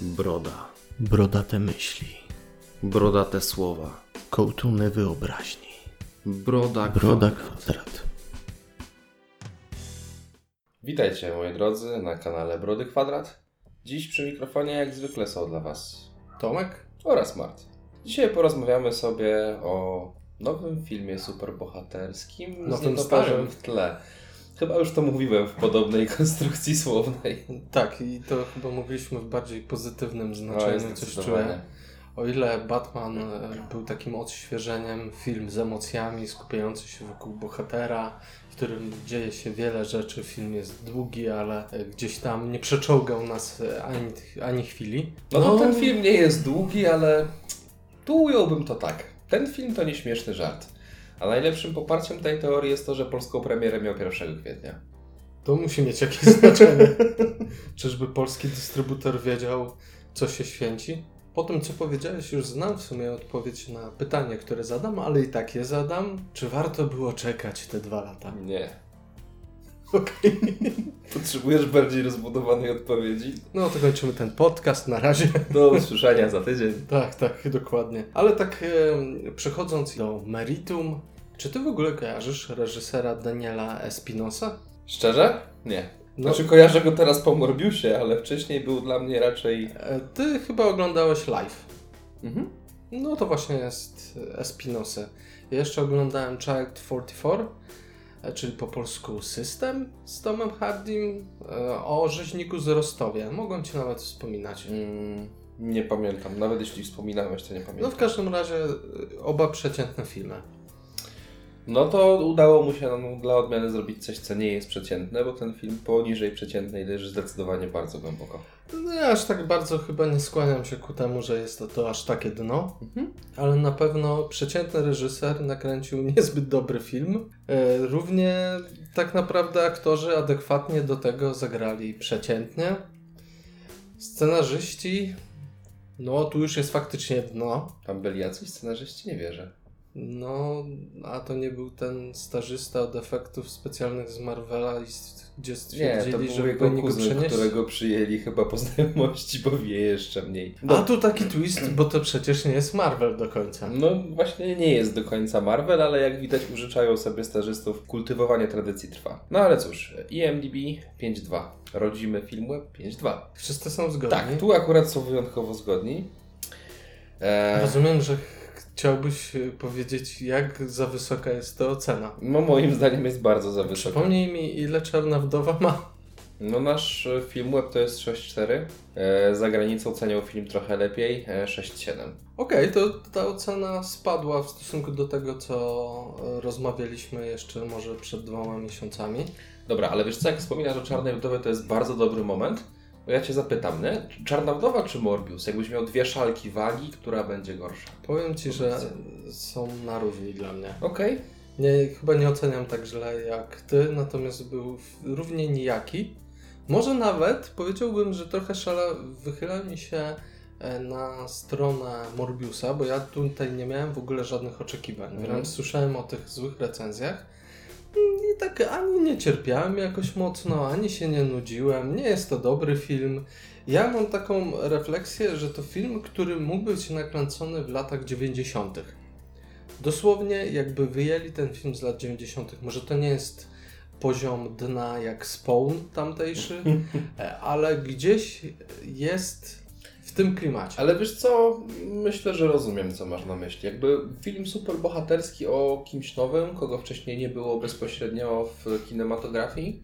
Broda. Brodate myśli, Brodate słowa. kołtuny wyobraźni. Broda. Broda kwadrat. kwadrat. Witajcie moi drodzy na kanale Brody Kwadrat. Dziś przy mikrofonie jak zwykle są dla Was Tomek oraz Mart. Dzisiaj porozmawiamy sobie o nowym filmie superbohaterskim z Nowym nietoperzem starym. w tle. Chyba już to mówiłem w podobnej konstrukcji słownej. Tak, i to chyba mówiliśmy w bardziej pozytywnym No, znaczeniu, coś czuję. O ile Batman e, był takim odświeżeniem, film z emocjami, skupiający się wokół bohatera, w którym dzieje się wiele rzeczy, film jest długi, ale e, gdzieś tam nie przeczołgał nas e, ani, ani chwili. No to ten film nie jest długi, ale tu ująłbym to tak. Ten film to nieśmieszny żart. A najlepszym poparciem tej teorii jest to, że polską premierę miał 1 kwietnia. To musi mieć jakieś znaczenie. Czyżby polski dystrybutor wiedział, co się święci? Po tym, co powiedziałeś, już znam w sumie odpowiedź na pytanie, które zadam, ale i tak je zadam. Czy warto było czekać te dwa lata? Nie. Okej. Potrzebujesz bardziej rozbudowanej odpowiedzi? No to kończymy ten podcast na razie. Do usłyszenia za tydzień. tak, tak, dokładnie. Ale tak e, przechodząc do meritum, czy ty w ogóle kojarzysz reżysera Daniela Espinosa? Szczerze? Nie. No, Znaczy kojarzę go teraz po Morbiusie, ale wcześniej był dla mnie raczej... e, ty chyba oglądałeś live. Mhm. No to właśnie jest Espinosy. Ja jeszcze oglądałem Child 44, e, czyli po polsku System z Tomem Hardym e, o rzeźniku z Rostowie. Mogłem Ci nawet wspominać. Mm, nie pamiętam. Nawet jeśli wspominałeś, to nie No pamiętam. w każdym razie e, oba przeciętne filmy. No to udało mu się no, dla odmiany zrobić coś, co nie jest przeciętne, bo ten film poniżej przeciętnej leży zdecydowanie bardzo głęboko. No ja aż tak bardzo chyba nie skłaniam się ku temu, że jest to, to aż takie dno, ale na pewno przeciętny reżyser nakręcił niezbyt dobry film. E, Równie tak naprawdę aktorzy adekwatnie do tego zagrali przeciętnie. Scenarzyści, no tu już jest faktycznie dno. Tam byli jacyś scenarzyści? Nie wierzę. No, a to nie był ten stażysta od efektów specjalnych z Marvela, gdzie Nie, to stwierdzili, że jego kuzyn, którego przyjęli chyba po znajomości, bo wie jeszcze mniej. A tu taki twist, bo to przecież nie jest Marvel do końca. No właśnie nie jest do końca Marvel, ale jak widać użyczają sobie stażystów, kultywowanie tradycji trwa. No ale cóż, IMDb 5.2, rodzimy Filmweb 5.2. Wszyscy są zgodni. Tak, tu akurat są wyjątkowo zgodni. E, Rozumiem, że chciałbyś y, powiedzieć, jak za wysoka jest to ocena. no moim zdaniem jest bardzo za wysoka. Przypomnij mi, ile Czarna Wdowa ma. No nasz e, Filmweb to jest 6.4, e, za granicą cenią film trochę lepiej, e, 6.7. Okej, to ta ocena spadła w stosunku do tego, co e, rozmawialiśmy jeszcze może przed dwoma miesiącami. Dobra, ale wiesz co, jak wspominasz o Czarnej Wdowie, to jest bardzo dobry moment. Bo ja Cię zapytam, nie? Czy Czarna Wdowa czy Morbius? Jakbyś miał dwie szalki wagi, która będzie gorsza? Powiem Ci, że są na równi dla mnie. Okej. Nie, chyba nie oceniam tak źle jak Ty, natomiast był równie nijaki. Może nawet powiedziałbym, że trochę szala wychyla mi się e, na stronę Morbiusa, bo ja tutaj nie miałem w ogóle żadnych oczekiwań. Mhm. Wręcz słyszałem o tych złych recenzjach i tak ani nie cierpiałem jakoś mocno, ani się nie nudziłem. Nie jest to dobry film. Ja mam taką refleksję, że to film, który mógł być nakręcony w latach 90. Dosłownie jakby wyjęli ten film z lat 90. Może to nie jest poziom dna jak Spawn tamtejszy, e, ale gdzieś jest tym klimacie. Ale wiesz co, myślę, że rozumiem, co masz na myśli. Jakby film superbohaterski o kimś nowym, kogo wcześniej nie było bezpośrednio w kinematografii.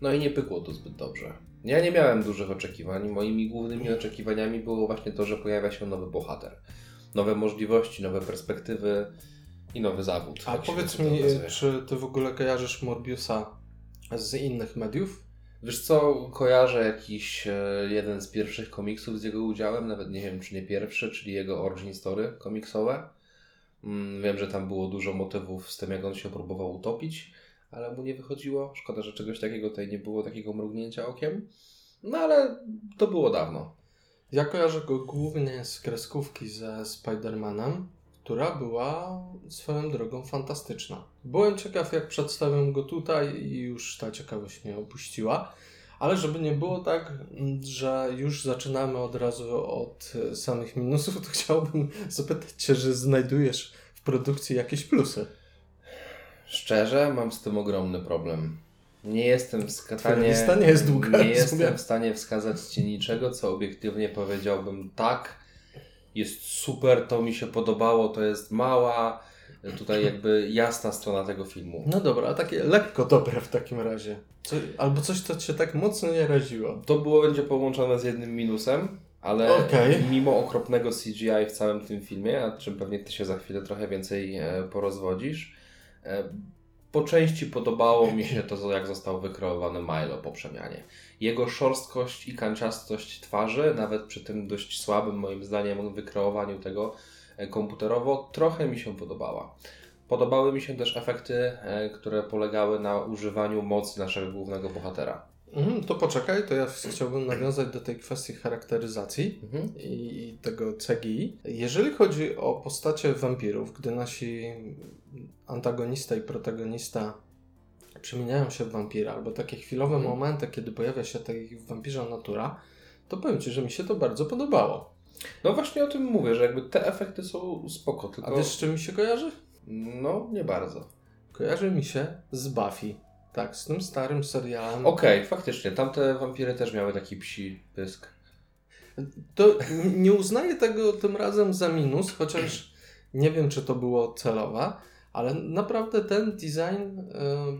No i nie pykło to zbyt dobrze. Ja nie miałem dużych oczekiwań. Moimi głównymi oczekiwaniami było właśnie to, że pojawia się nowy bohater. Nowe możliwości, nowe perspektywy i nowy zawód. A powiedz mi, czy ty w ogóle kojarzysz Morbiusa z innych mediów? Wiesz co, kojarzę jakiś e, jeden z pierwszych komiksów z jego udziałem, nawet nie wiem czy nie pierwszy, czyli jego origin story komiksowe. Mm, Wiem, że tam było dużo motywów z tym, jak on się próbował utopić, ale mu nie wychodziło. Szkoda, że czegoś takiego tutaj nie było, takiego mrugnięcia okiem. No ale to było dawno. Ja kojarzę go głównie z kreskówki ze Spider-Manem, która była swoją drogą fantastyczna. Byłem ciekaw, jak przedstawią go tutaj i już ta ciekawość mnie opuściła. Ale żeby nie było tak, że już zaczynamy od razu od e, samych minusów, to chciałbym zapytać Cię, że znajdujesz w produkcji jakieś plusy. Szczerze, mam z tym ogromny problem. Nie jestem w stanie. lista nie jest długa, Nie jestem w stanie wskazać ci niczego, co obiektywnie powiedziałbym tak. Jest super, to mi się podobało, to jest mała. Tutaj jakby jasna strona tego filmu. No dobra, a takie lekko dobre w takim razie. Co, albo coś, co Cię tak mocno nie raziło. To było będzie połączone z jednym minusem, ale Okej. mimo okropnego CGI w całym tym filmie, nad czym pewnie ty się za chwilę trochę więcej e, porozwodzisz, e, po części podobało mi się to, jak został wykreowany Milo po przemianie. Jego szorstkość i kanciastość twarzy, nawet przy tym dość słabym moim zdaniem wykreowaniu tego e, komputerowo, trochę mi się podobała. Podobały mi się też efekty, e, które polegały na używaniu mocy naszego głównego bohatera. Mhm, to poczekaj, to ja chciałbym nawiązać do tej kwestii charakteryzacji. Mhm. i i tego CGI. Jeżeli chodzi o postacie wampirów, gdy nasi antagonista i protagonista przemieniają się w wampira, albo takie chwilowe Mhm. momenty, kiedy pojawia się tej wampirza natura, to powiem Ci, że mi się to bardzo podobało. No właśnie o tym mówię, że jakby te efekty są spoko, A tylko... wiesz, z czym mi się kojarzy? No, nie bardzo. Kojarzy mi się z Buffy. Tak, z tym starym serialem. Okej, faktycznie, tamte wampiry też miały taki psi pysk. To nie uznaję tego tym razem za minus, chociaż nie wiem, czy to było celowe, ale naprawdę ten design y,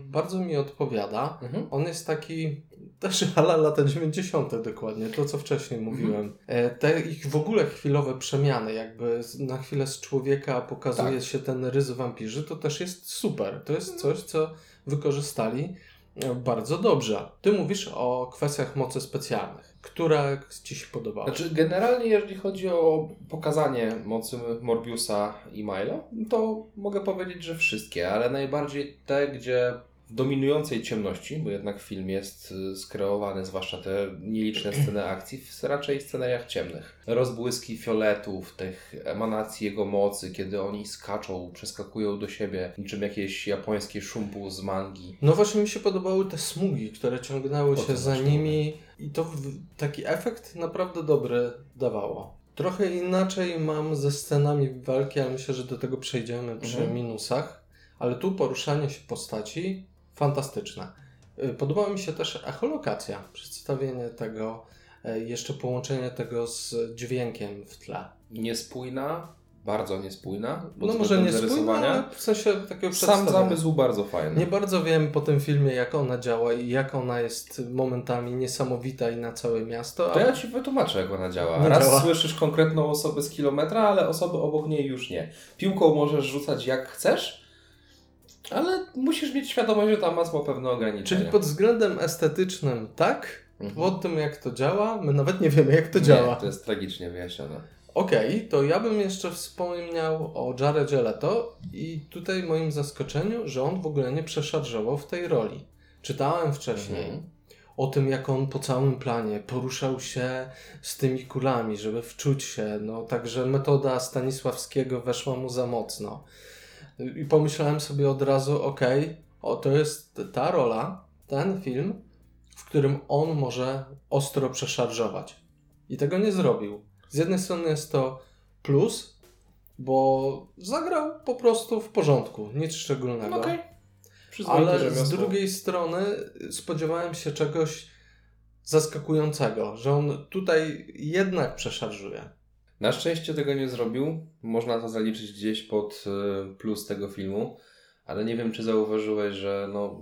bardzo mi odpowiada. Mhm. On jest taki też ala lata 90. dokładnie, to co wcześniej mówiłem. E, Te ich w ogóle chwilowe przemiany, jakby na chwilę z człowieka pokazuje Tak. się ten rys wampirzy, to też jest super. To jest coś, co wykorzystali e, bardzo dobrze. Ty mówisz o kwestiach mocy specjalnych. Która Ci się podobała? Znaczy, generalnie, jeżeli chodzi o pokazanie mocy Morbiusa i Milo, to mogę powiedzieć, że wszystkie, ale najbardziej te, gdzie dominującej ciemności, bo jednak film jest y, skreowany, zwłaszcza te nieliczne sceny akcji, w raczej scenariach ciemnych. Rozbłyski fioletów, tych emanacji jego mocy, kiedy oni skaczą, przeskakują do siebie, niczym jakieś japońskie szumpu z mangi. No właśnie mi się podobały te smugi, które ciągnęły się za nimi i to taki efekt naprawdę dobry dawało. Trochę inaczej mam ze scenami walki, ale myślę, że do tego przejdziemy przy Mhm. minusach. Ale tu poruszanie się postaci fantastyczne. Y, Podobała mi się też echolokacja, przedstawienie tego, e, jeszcze połączenie tego z dźwiękiem w tle. Niespójna, bardzo niespójna. No może względem nie spójna, zarysowania. ale w sensie takiego Sam zamysł bardzo fajny. Nie bardzo wiem po tym filmie, jak ona działa i jak ona jest momentami niesamowita i na całe miasto. To ja Ci wytłumaczę, jak ona działa. Nie Raz działa. słyszysz konkretną osobę z kilometra, ale osoby obok niej już nie. Piłką możesz rzucać jak chcesz, ale musisz mieć świadomość, że ta moc ma pewne ograniczenia. Czyli pod względem estetycznym tak, Mhm. pod tym jak to działa, my nawet nie wiemy jak to Nie, działa. To jest tragicznie wyjaśnione. Okej, to ja bym jeszcze wspomniał o Jaredzie Leto i tutaj moim zaskoczeniu, że on w ogóle nie przeszarżował w tej roli. Czytałem wcześniej Mhm. o tym, jak on po całym planie poruszał się z tymi kulami, żeby wczuć się. No, także metoda Stanisławskiego weszła mu za mocno. I pomyślałem sobie od razu, okej, o to jest ta rola, ten film, w którym on może ostro przeszarżować. I tego nie zrobił. Z jednej strony jest to plus, bo zagrał po prostu w porządku, nic szczególnego. Przyzwoite Ale z drugiej strony spodziewałem się czegoś zaskakującego, że on tutaj jednak przeszarżuje. Na szczęście tego nie zrobił. Można to zaliczyć gdzieś pod y, plus tego filmu, ale nie wiem, czy zauważyłeś, że no,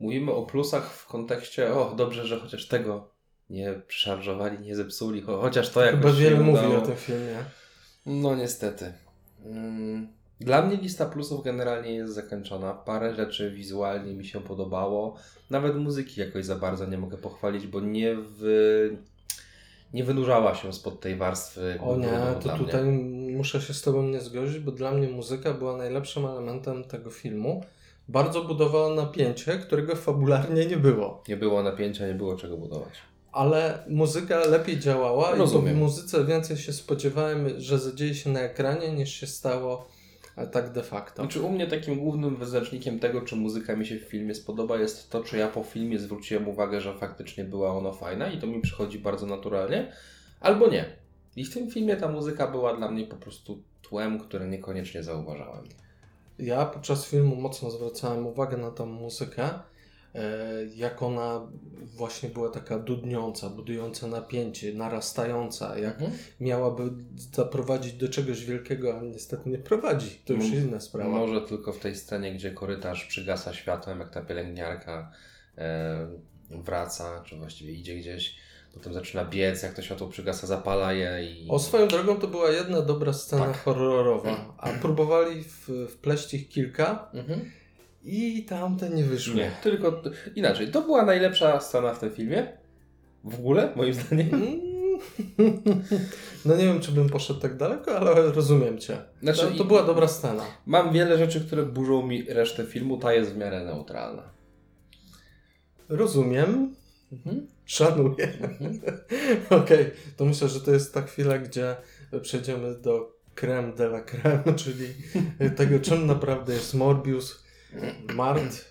mówimy o plusach w kontekście, o dobrze, że chociaż tego nie przeszarżowali, nie zepsuli, cho- chociaż to jakoś Chyba wiele mówi o tym filmie. No niestety. Mm, Dla mnie lista plusów generalnie jest zakończona. Parę rzeczy wizualnie mi się podobało. Nawet muzyki jakoś za bardzo nie mogę pochwalić, bo nie, wy... nie wynurzała się spod tej warstwy. O nie, to tutaj Mnie. muszę się z Tobą nie zgodzić, bo dla mnie muzyka była najlepszym elementem tego filmu. Bardzo budowała napięcie, którego fabularnie nie było. Nie było napięcia, nie było czego budować. Ale muzyka lepiej działała Rozumiem. i po muzyce więcej się spodziewałem, że zadzieje się na ekranie niż się stało Ale tak de facto. Znaczy u mnie takim głównym wyznacznikiem tego, czy muzyka mi się w filmie spodoba, jest to, czy ja po filmie zwróciłem uwagę, że faktycznie była ona fajna i to mi przychodzi bardzo naturalnie, albo nie. I w tym filmie ta muzyka była dla mnie po prostu tłem, które niekoniecznie zauważałem. Ja podczas filmu mocno zwracałem uwagę na tą muzykę, jak ona właśnie była taka dudniąca, budująca napięcie, narastająca, jak Mhm. miałaby zaprowadzić do czegoś wielkiego, a niestety nie prowadzi. To już Mm, inna sprawa. Może tylko w tej scenie, gdzie korytarz przygasa światłem, jak ta pielęgniarka e, wraca, czy właściwie idzie gdzieś, potem zaczyna biec, jak to światło przygasa, zapala je i... O swoją drogą to była jedna dobra scena Tak. horrorowa, a próbowali w, wpleść ich kilka Mhm. I tamte nie wyszły. Nie, tylko inaczej. To była najlepsza scena w tym filmie. W ogóle, moim zdaniem. Mm. No nie wiem, czy bym poszedł tak daleko, ale rozumiem Cię. Znaczy, to, to była dobra scena. Mam wiele rzeczy, które burzą mi resztę filmu, ta jest w miarę neutralna. Rozumiem, Mhm. szanuję. Okej, to myślę, że to jest ta chwila, gdzie przejdziemy do creme de la creme, czyli tego, czym naprawdę jest Morbius. Mart,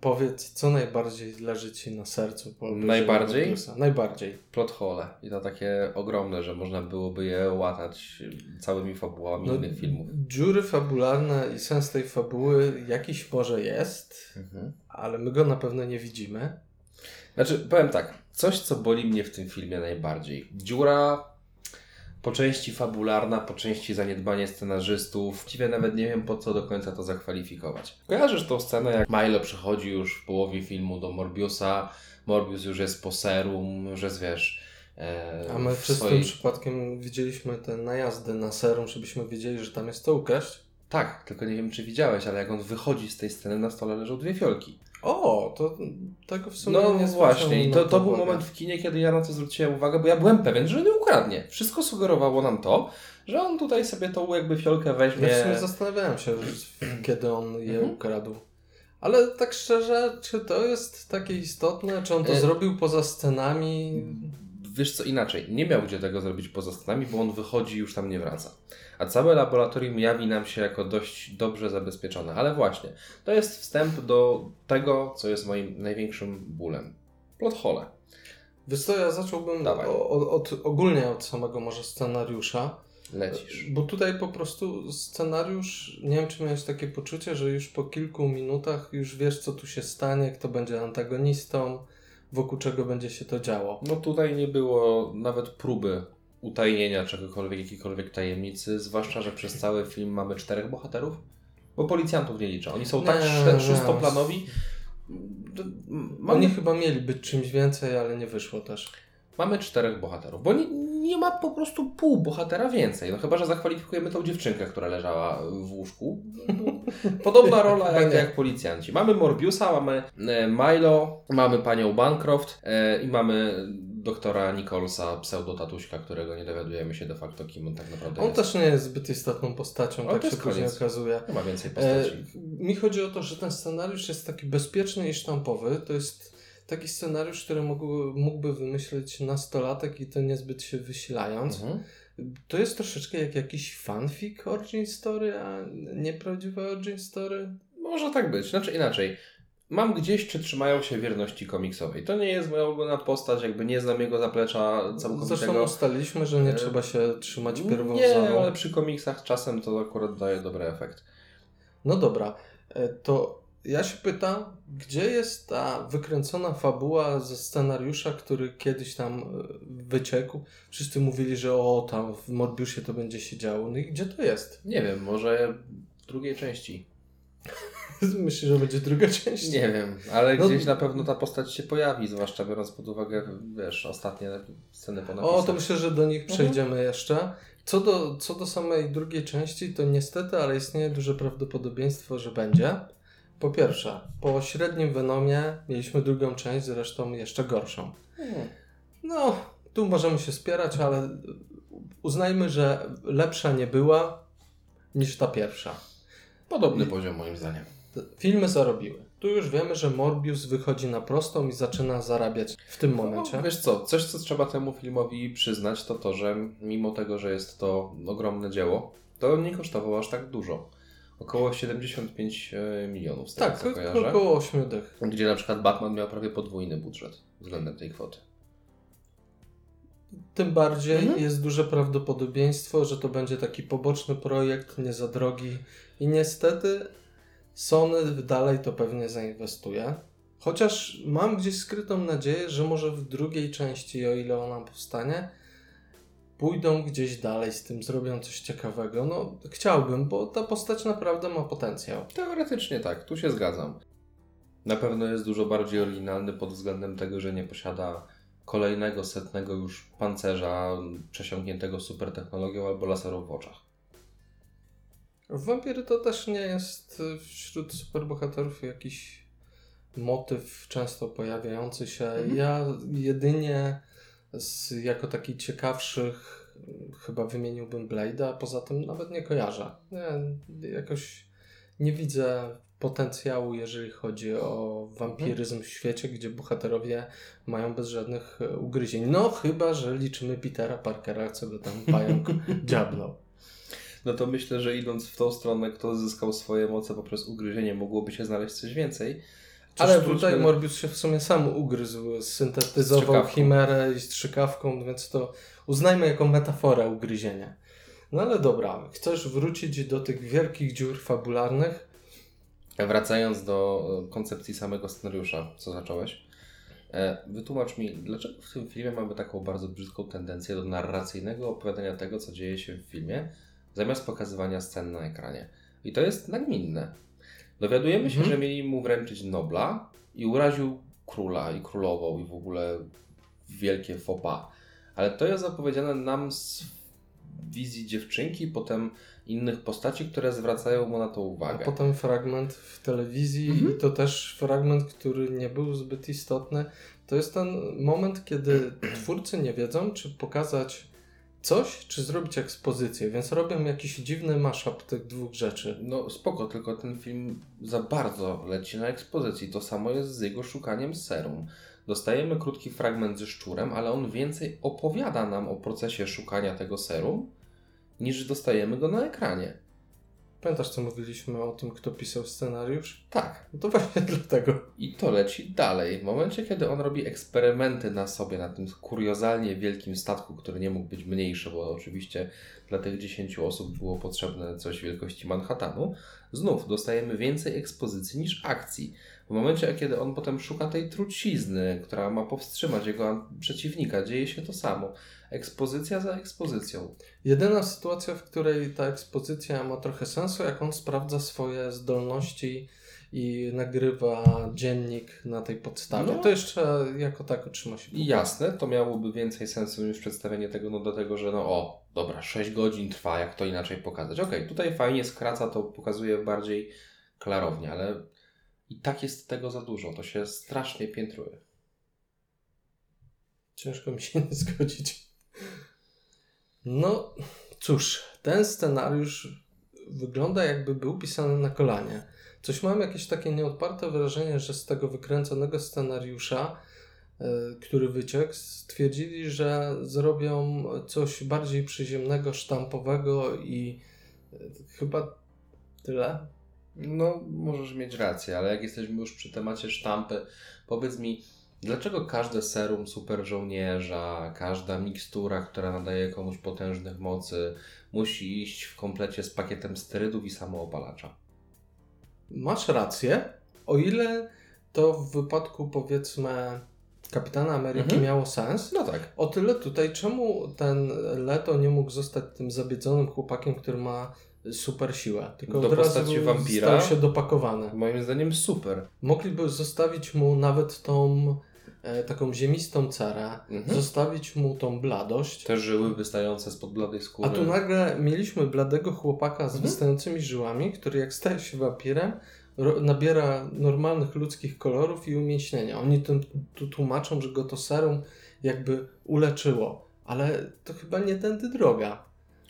powiedz, co najbardziej leży Ci na sercu? po Najbardziej? Najbardziej. Plot hole. I to takie ogromne, że można byłoby je łatać całymi fabułami No, innych filmów. Dziury fabularne i sens tej fabuły jakiś może jest, Mhm. ale my go na pewno nie widzimy. Znaczy, powiem tak, coś co boli mnie w tym filmie najbardziej. Dziura po części fabularna, po części zaniedbanie scenarzystów. Właściwie nawet nie wiem po co do końca to zakwalifikować. Kojarzysz tą scenę, jak Milo przychodzi już w połowie filmu do Morbiusa, Morbius już jest po serum, już jest wiesz... E, A my przez swojej- tym przypadkiem widzieliśmy te najazdy na serum, żebyśmy wiedzieli, że tam jest to. Tak, tylko nie wiem czy widziałeś, ale jak on wychodzi z tej sceny, na stole leżą dwie fiolki. O, to tego w sumie No nie właśnie, i to, to był moment w kinie, kiedy ja na to zwróciłem uwagę, bo ja byłem pewien, że nie ukradnie. Wszystko sugerowało nam to, że on tutaj sobie tą jakby fiolkę weźmie. Ja w sumie zastanawiałem się, kiedy on je Mhm. ukradł. Ale tak szczerze, czy to jest takie istotne? Czy on to E- zrobił poza scenami? Wiesz co inaczej, nie miał gdzie tego zrobić poza scenami, bo on wychodzi i już tam nie wraca. A całe laboratorium jawi nam się jako dość dobrze zabezpieczone. Ale właśnie, to jest wstęp do tego, co jest moim największym bólem. Plot hole. Wiesz co, ja zacząłbym Dawaj. o, o, od, ogólnie od samego może scenariusza. Lecisz. Bo tutaj po prostu scenariusz, nie wiem czy miałeś takie poczucie, że już po kilku minutach już wiesz co tu się stanie, kto będzie antagonistą, wokół czego będzie się to działo. No tutaj nie było nawet próby utajnienia czegokolwiek, jakiejkolwiek tajemnicy, zwłaszcza, że przez cały film mamy czterech bohaterów, bo policjantów nie liczę. Oni są tak szóstoplanowi. że Mamy, Oni chyba mieli być czymś więcej, ale nie wyszło też. mamy czterech bohaterów, bo nie, nie ma po prostu pół bohatera więcej. No chyba, że zakwalifikujemy tą dziewczynkę, która leżała w łóżku. Podobna rola jak, jak policjanci. Mamy Morbiusa, mamy e, Milo, mamy panią Bancroft e, i mamy doktora Nicholsa, pseudo-tatuśka, którego nie dowiadujemy się de facto, kim on tak naprawdę On jest. też nie jest zbyt istotną postacią, Ale tak się później koniec. okazuje. Nie ma więcej E, postaci. mi chodzi o to, że ten scenariusz jest taki bezpieczny i sztampowy. To jest taki scenariusz, który mógł, mógłby wymyśleć nastolatek i to niezbyt się wysilając. Mhm. To jest troszeczkę jak jakiś fanfic origin story, a nieprawdziwa origin story. Może tak być, znaczy inaczej. Mam gdzieś, czy trzymają się wierności komiksowej. To nie jest moja ulubiona postać, jakby nie znam jego zaplecza Zresztą całkowitego. ustaliliśmy, że nie E, trzeba się trzymać Nie, pierwowzoru. ale przy komiksach czasem to akurat daje dobry efekt. No dobra, e, to ja się pytam, gdzie jest ta wykręcona fabuła ze scenariusza, który kiedyś tam e, wyciekł? Wszyscy mówili, że o, tam w Morbiusie to będzie się działo. No i gdzie to jest? Nie wiem, może w drugiej części. Myślisz, że będzie druga część? Nie wiem, ale No- gdzieś na pewno ta postać się pojawi, zwłaszcza biorąc pod uwagę, wiesz, ostatnie sceny po napisach. O, to myślę, że do nich Mhm. przejdziemy jeszcze. Co do, co do samej drugiej części, to niestety, ale istnieje duże prawdopodobieństwo, że będzie. Po pierwsze, po średnim Venomie mieliśmy drugą część, zresztą jeszcze gorszą. Hmm. No, tu możemy się spierać, ale uznajmy, że lepsza nie była niż ta pierwsza. Podobny poziom moim zdaniem. Filmy zarobiły. Tu już wiemy, że Morbius wychodzi na prostą i zaczyna zarabiać w tym momencie. No, wiesz co, coś co trzeba temu filmowi przyznać, to to, że mimo tego, że jest to ogromne dzieło, to nie kosztowało aż tak dużo. Około 75 e, milionów z tego Tak, co kojarzę. około 8 dych. Gdzie na przykład Batman miał prawie podwójny budżet względem tej kwoty. Tym bardziej Mhm. jest duże prawdopodobieństwo, że to będzie taki poboczny projekt, nie za drogi. I niestety Sony dalej to pewnie zainwestuje. Chociaż mam gdzieś skrytą nadzieję, że może w drugiej części, o ile ona powstanie, pójdą gdzieś dalej z tym, zrobią coś ciekawego. No, chciałbym, bo ta postać naprawdę ma potencjał. Teoretycznie tak, tu się zgadzam. Na pewno jest dużo bardziej oryginalny pod względem tego, że nie posiada kolejnego setnego już pancerza przesiąkniętego super technologią albo laserów w oczach. Wampiry to też nie jest y, wśród superbohaterów jakiś motyw często pojawiający się. Mhm. Ja jedynie z, jako taki ciekawszych chyba wymieniłbym Blade'a, a poza tym nawet nie kojarzę. Nie, jakoś nie widzę potencjału, jeżeli chodzi o wampiryzm w świecie, gdzie bohaterowie mają bez żadnych y, ugryzień. No chyba, że liczymy Petera Parkera, co go tam pająk dziabnął. No to myślę, że idąc w tą stronę, kto zyskał swoje moce poprzez ugryzienie, mogłoby się znaleźć coś więcej. Ale tutaj Morbius się w sumie sam ugryzł, syntetyzował chimerę i strzykawką, więc to uznajmy jako metaforę ugryzienia. No ale dobra, chcesz wrócić do tych wielkich dziur fabularnych? Wracając do e, koncepcji samego scenariusza, co zacząłeś, e, wytłumacz mi, dlaczego w tym filmie mamy taką bardzo brzydką tendencję do narracyjnego opowiadania tego, co dzieje się w filmie, zamiast pokazywania scen na ekranie. I to jest nagminne. Dowiadujemy się, Mhm. że mieli mu wręczyć Nobla i uraził króla i królową i w ogóle wielkie pas. Ale to jest opowiedziane nam z wizji dziewczynki, potem innych postaci, które zwracają mu na to A uwagę. potem fragment w telewizji Mhm. i to też fragment, który nie był zbyt istotny. To jest ten moment, kiedy twórcy nie wiedzą, czy pokazać coś, czy zrobić ekspozycję, więc robią jakiś dziwny mashup tych dwóch rzeczy. No spoko, tylko ten film za bardzo leci na ekspozycji. To samo jest z jego szukaniem serum. Dostajemy krótki fragment ze szczurem, ale on więcej opowiada nam o procesie szukania tego serum, niż dostajemy go na ekranie. Pamiętasz, co mówiliśmy o tym, kto pisał scenariusz? Tak. No to właśnie dlatego. I to leci dalej. W momencie, kiedy on robi eksperymenty na sobie, na tym kuriozalnie wielkim statku, który nie mógł być mniejszy, bo oczywiście dla tych 10 osób było potrzebne coś wielkości Manhattanu, znów dostajemy więcej ekspozycji niż akcji. W momencie, kiedy on potem szuka tej trucizny, która ma powstrzymać jego przeciwnika, dzieje się to samo. Ekspozycja za ekspozycją. Jedyna sytuacja, w której ta ekspozycja ma trochę sensu, jak on sprawdza swoje zdolności i nagrywa dziennik na tej podstawie. No. To jeszcze jako tak otrzyma się. I jasne, to miałoby więcej sensu niż przedstawienie tego, no do tego, że no o, dobra, 6 godzin trwa, jak to inaczej pokazać. Okej, tutaj fajnie skraca, to pokazuje bardziej klarownie, ale i tak jest tego za dużo, to się strasznie piętruje. Ciężko mi się nie zgodzić. No cóż, ten scenariusz wygląda jakby był pisany na kolanie. Coś mam jakieś takie nieodparte wrażenie, że z tego wykręconego scenariusza, e, który wyciekł, stwierdzili, że zrobią coś bardziej przyziemnego, sztampowego i e, chyba tyle. No, możesz mieć rację, ale jak jesteśmy już przy temacie sztampy, powiedz mi, dlaczego każde serum super żołnierza, każda mikstura, która nadaje komuś potężnych mocy, musi iść w komplecie z pakietem sterydów i samoopalacza? Masz rację, o ile to w wypadku powiedzmy Kapitana Ameryki Mhm. miało sens. No tak. O tyle tutaj, czemu ten Leto nie mógł zostać tym zabiedzonym chłopakiem, który ma super siłę, tylko Do od razu wampira? stał się dopakowany. Moim zdaniem super. Mogliby zostawić mu nawet tą e, taką ziemistą cerę, Mhm. zostawić mu tą bladość, Te żyły wystające spod bladej skóry. a tu nagle mieliśmy bladego chłopaka z Mhm. wystającymi żyłami, który jak staje się wampirem, nabiera normalnych ludzkich kolorów i umięśnienia. Oni tu, tu tłumaczą, że go to serum jakby uleczyło, ale to chyba nie tędy droga.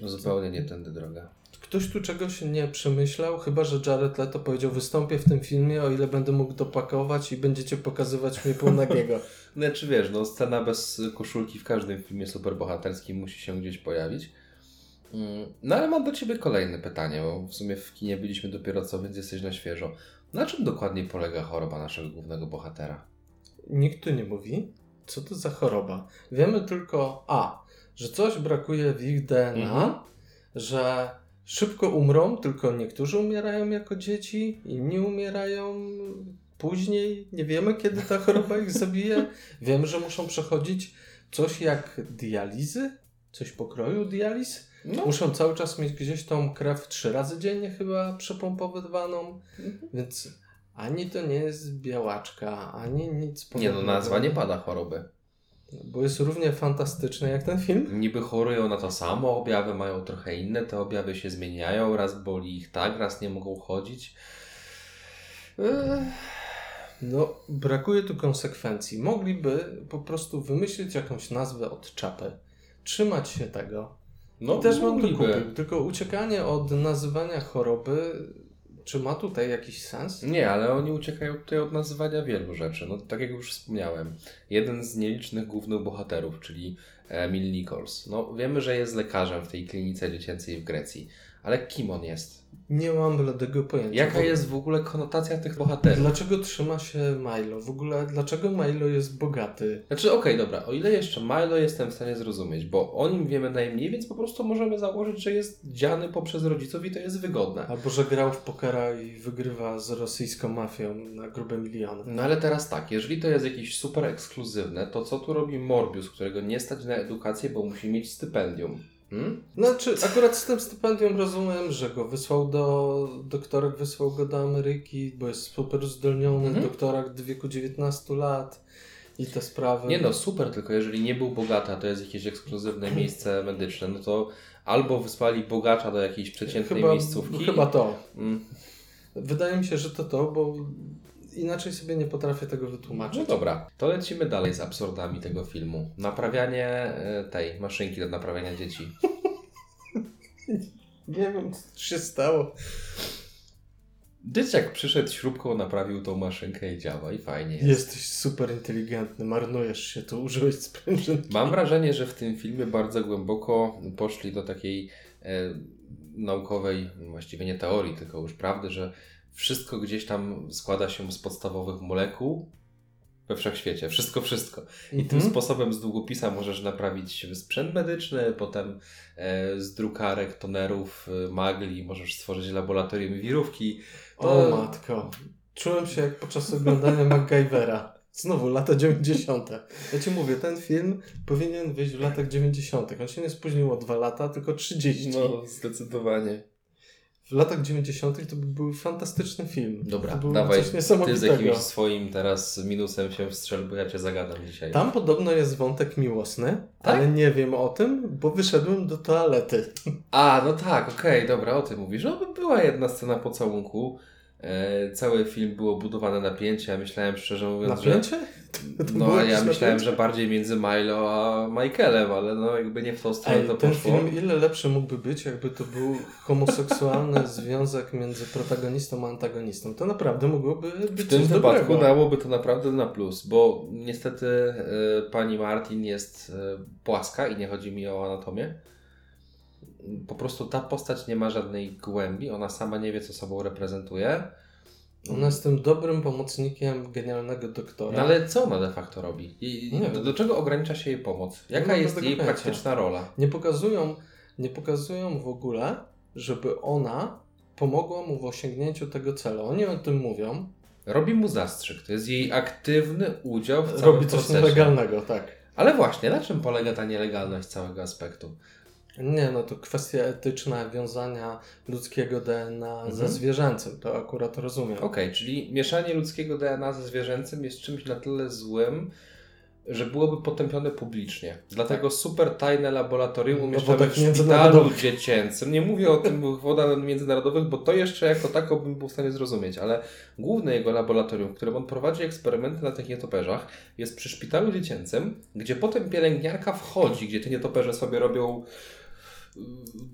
Zupełnie nie tędy droga. Ktoś tu czegoś nie przemyślał, chyba że Jared Leto powiedział, wystąpię w tym filmie, o ile będę mógł dopakować i będziecie pokazywać mnie półnagiego. Znaczy wiesz, no scena bez koszulki w każdym filmie superbohaterskim musi się gdzieś pojawić. Mm, No ale mam do Ciebie kolejne pytanie, bo w sumie w kinie byliśmy dopiero co, więc jesteś na świeżo. Na czym dokładnie polega choroba naszego głównego bohatera? Nikt tu nie mówi, co to za choroba. Wiemy tylko A, że coś brakuje w ich DNA, Mhm. że szybko umrą, tylko niektórzy umierają jako dzieci, inni umierają później. Nie wiemy, kiedy ta choroba ich zabije. Wiemy, że muszą przechodzić coś jak dializy, coś pokroju dializ. No, Muszą cały czas mieć gdzieś tą krew trzy razy dziennie chyba przepompowywaną, Mhm. więc ani to nie jest białaczka, ani nic nie no, nazwa nie pada choroby. Bo jest równie fantastyczny jak ten film. Niby chorują na to samo, objawy mają trochę inne, te objawy się zmieniają, raz boli ich tak, raz nie mogą chodzić. No, brakuje tu konsekwencji. Mogliby po prostu wymyślić jakąś nazwę od czapy. Trzymać się tego. No, I też bym to mogliby. kupił. Tylko uciekanie od nazywania choroby, czy ma tutaj jakiś sens? Nie, ale oni uciekają tutaj od nazywania wielu rzeczy. No, tak jak już wspomniałem, jeden z nielicznych głównych bohaterów, czyli Emil Nichols. No, wiemy, że jest lekarzem w tej klinice dziecięcej w Grecji, ale kim on jest? Nie mam bladego pojęcia. Jaka Bo- jest w ogóle konotacja tych bohaterów? Dlaczego trzyma się Milo? W ogóle dlaczego Milo jest bogaty? Znaczy, okej, dobra, o ile jeszcze Milo jestem w stanie zrozumieć, bo o nim wiemy najmniej, więc po prostu możemy założyć, że jest dziany poprzez rodziców i to jest wygodne. Albo że grał w pokera i wygrywa z rosyjską mafią na grube miliony. No ale teraz tak, jeżeli to jest jakieś super ekskluzywne, to co tu robi Morbius, którego nie stać na edukację, bo musi mieć stypendium? Hmm? Znaczy, akurat z tym stypendium rozumiem, że go wysłał do. Doktorek wysłał go do Ameryki, bo jest super uzdolniony Mhm. doktorak w wieku 19 lat i te sprawy. Nie no, super, tylko jeżeli nie był bogaty, a to jest jakieś ekskluzywne miejsce medyczne, no to albo wysłali bogacza do jakiejś przeciętnej chyba, miejscówki. Chyba to. Mm, Wydaje mi się, że to to, bo inaczej sobie nie potrafię tego wytłumaczyć. No dobra, to lecimy dalej z absurdami tego filmu. Naprawianie e, tej maszynki do naprawiania dzieci. Nie wiem, co się stało. Dzieciak przyszedł śrubką, naprawił tą maszynkę i działa i fajnie jest. Jesteś super inteligentny, marnujesz się, tu użyłeś sprężynki. Mam wrażenie, że w tym filmie bardzo głęboko poszli do takiej e, naukowej, właściwie nie teorii, tylko już prawdy, że wszystko gdzieś tam składa się z podstawowych molekuł we wszechświecie. Wszystko, wszystko. I tym Mhm. sposobem z długopisa możesz naprawić sprzęt medyczny, potem e, z drukarek, tonerów, e, magli możesz stworzyć laboratorium wirówki. O matko. Czułem się jak podczas oglądania MacGyvera. Znowu lata 90. Ja ci mówię, ten film powinien wyjść w latach 90. On się nie spóźnił o 2 lata, tylko 30. No, zdecydowanie. W latach 90. to by był fantastyczny film. Dobra, to było dawaj, coś ty z jakimś swoim teraz minusem się wstrzel, bo ja cię zagadam dzisiaj. Tam podobno jest wątek miłosny, Tak? ale nie wiem o tym, bo wyszedłem do toalety. A, no tak, okej, dobra, o tym mówisz. No, była jedna scena pocałunku. E, cały film było budowane napięcie, ja myślałem szczerze mówiąc, że... Napięcie? To No, a ja myślałem, napięcie? że bardziej między Milo a Michaelem, ale no jakby nie w tą stronę Ej, to ten poszło. film ile lepszy mógłby być, jakby to był homoseksualny związek między protagonistą a antagonistą. To naprawdę mogłoby być W tym wypadku dobrego. dałoby to naprawdę na plus, bo niestety e, pani Martin jest e, płaska i nie chodzi mi o anatomię. Po prostu ta postać nie ma żadnej głębi, ona sama nie wie, co sobą reprezentuje. Ona jest tym dobrym pomocnikiem genialnego doktora. No ale co ona de facto robi? I, Nie do, do czego ogranicza się jej pomoc? Jaka jest jej pojęcia. praktyczna rola? Nie pokazują, nie pokazują w ogóle, żeby ona pomogła mu w osiągnięciu tego celu. Oni o tym mówią. Robi mu zastrzyk, to jest jej aktywny udział w całym Robi coś procesie. nielegalnego, tak. Ale właśnie, na czym polega ta nielegalność całego aspektu? Nie, no to kwestia etyczna wiązania ludzkiego DNA ze Mhm. zwierzęcym. To akurat rozumiem. Okej, czyli mieszanie ludzkiego DNA ze zwierzęcym jest czymś na tyle złym, że byłoby potępione publicznie. Dlatego super tajne laboratorium No, umieszczamy wodach w szpitalu dziecięcym. Nie mówię o tym wodach międzynarodowych, bo to jeszcze jako tako bym był w stanie zrozumieć, ale główne jego laboratorium, w którym on prowadzi eksperymenty na tych nietoperzach, jest przy szpitalu dziecięcym, gdzie potem pielęgniarka wchodzi, gdzie te nietoperze sobie robią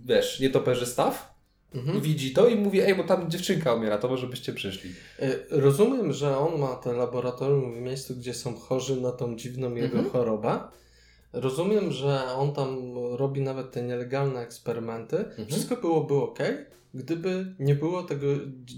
wiesz, nietoperzy staw, Mhm. widzi to i mówi, ej, bo tam dziewczynka umiera, to może byście przyszli. Y, Rozumiem, że on ma te laboratorium w miejscu, gdzie są chorzy na tą dziwną jego Mhm. chorobę. Rozumiem, że on tam robi nawet te nielegalne eksperymenty. Mhm. Wszystko byłoby ok, gdyby nie było tego,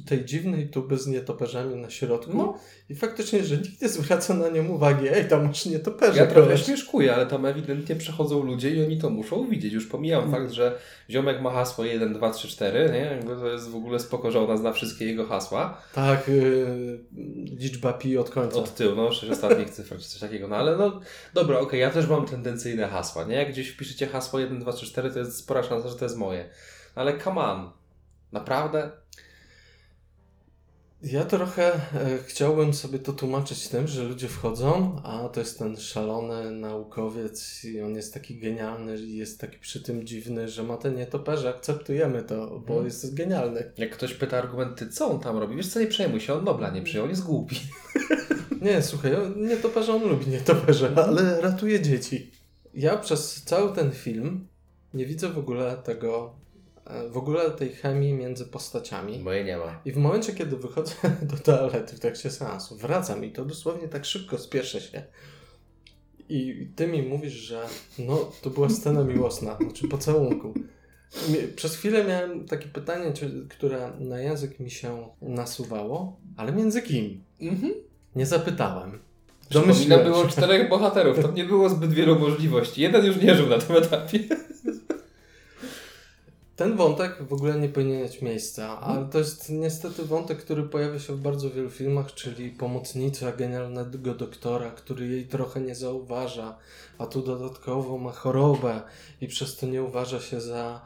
tej dziwnej tuby z nietoperzami na środku. No. I faktycznie, że nikt nie zwraca na nią uwagi. Ej, tam masz nietoperze. Ja trochę śmieszkuję, ale tam ewidentnie przechodzą ludzie i oni to muszą widzieć. Już pomijam fakt, że ziomek ma hasło 1, 2, 3, 4, nie? Jakby to jest w ogóle spoko, że ona zna wszystkie jego hasła. Tak, yy, liczba pi od końca. Od tyłu, no, sześć ostatnich cyfr czy coś takiego. No ale no, dobra, okej, ja też mam tendencyjne hasła, nie? Jak gdzieś wpiszecie hasło 1, 2, 3, 4, to jest spora szansa, że to jest moje. Ale come on. Naprawdę? Ja trochę e, chciałbym sobie to tłumaczyć tym, że ludzie wchodzą, a to jest ten szalony naukowiec i on jest taki genialny i jest taki przy tym dziwny, że ma te nietoperze, akceptujemy to, bo Mhm. jest genialny. Jak ktoś pyta argumenty, co on tam robi? Wiesz co, nie przejmuj się, on Nobla nie przyjął, on jest głupi. Nie, słuchaj, nietoperze on lubi nietoperze, ale ratuje dzieci. Ja przez cały ten film nie widzę w ogóle tego, w ogóle tej chemii między postaciami. Bo jej nie ma. I w momencie, kiedy wychodzę do toalety w trakcie seansu, wracam i to dosłownie tak szybko spieszę się. I ty mi mówisz, że no, to była scena miłosna, znaczy pocałunku. Przez chwilę miałem takie pytanie, które na język mi się nasuwało, ale między kim? Mhm. Nie zapytałem. Domyśliłem było czterech bohaterów, to nie było zbyt wielu możliwości. Jeden już nie żył na tym etapie. Ten wątek w ogóle nie powinien mieć miejsca, ale to jest niestety wątek, który pojawia się w bardzo wielu filmach, czyli pomocnica genialnego doktora, który jej trochę nie zauważa, a tu dodatkowo ma chorobę i przez to nie uważa się za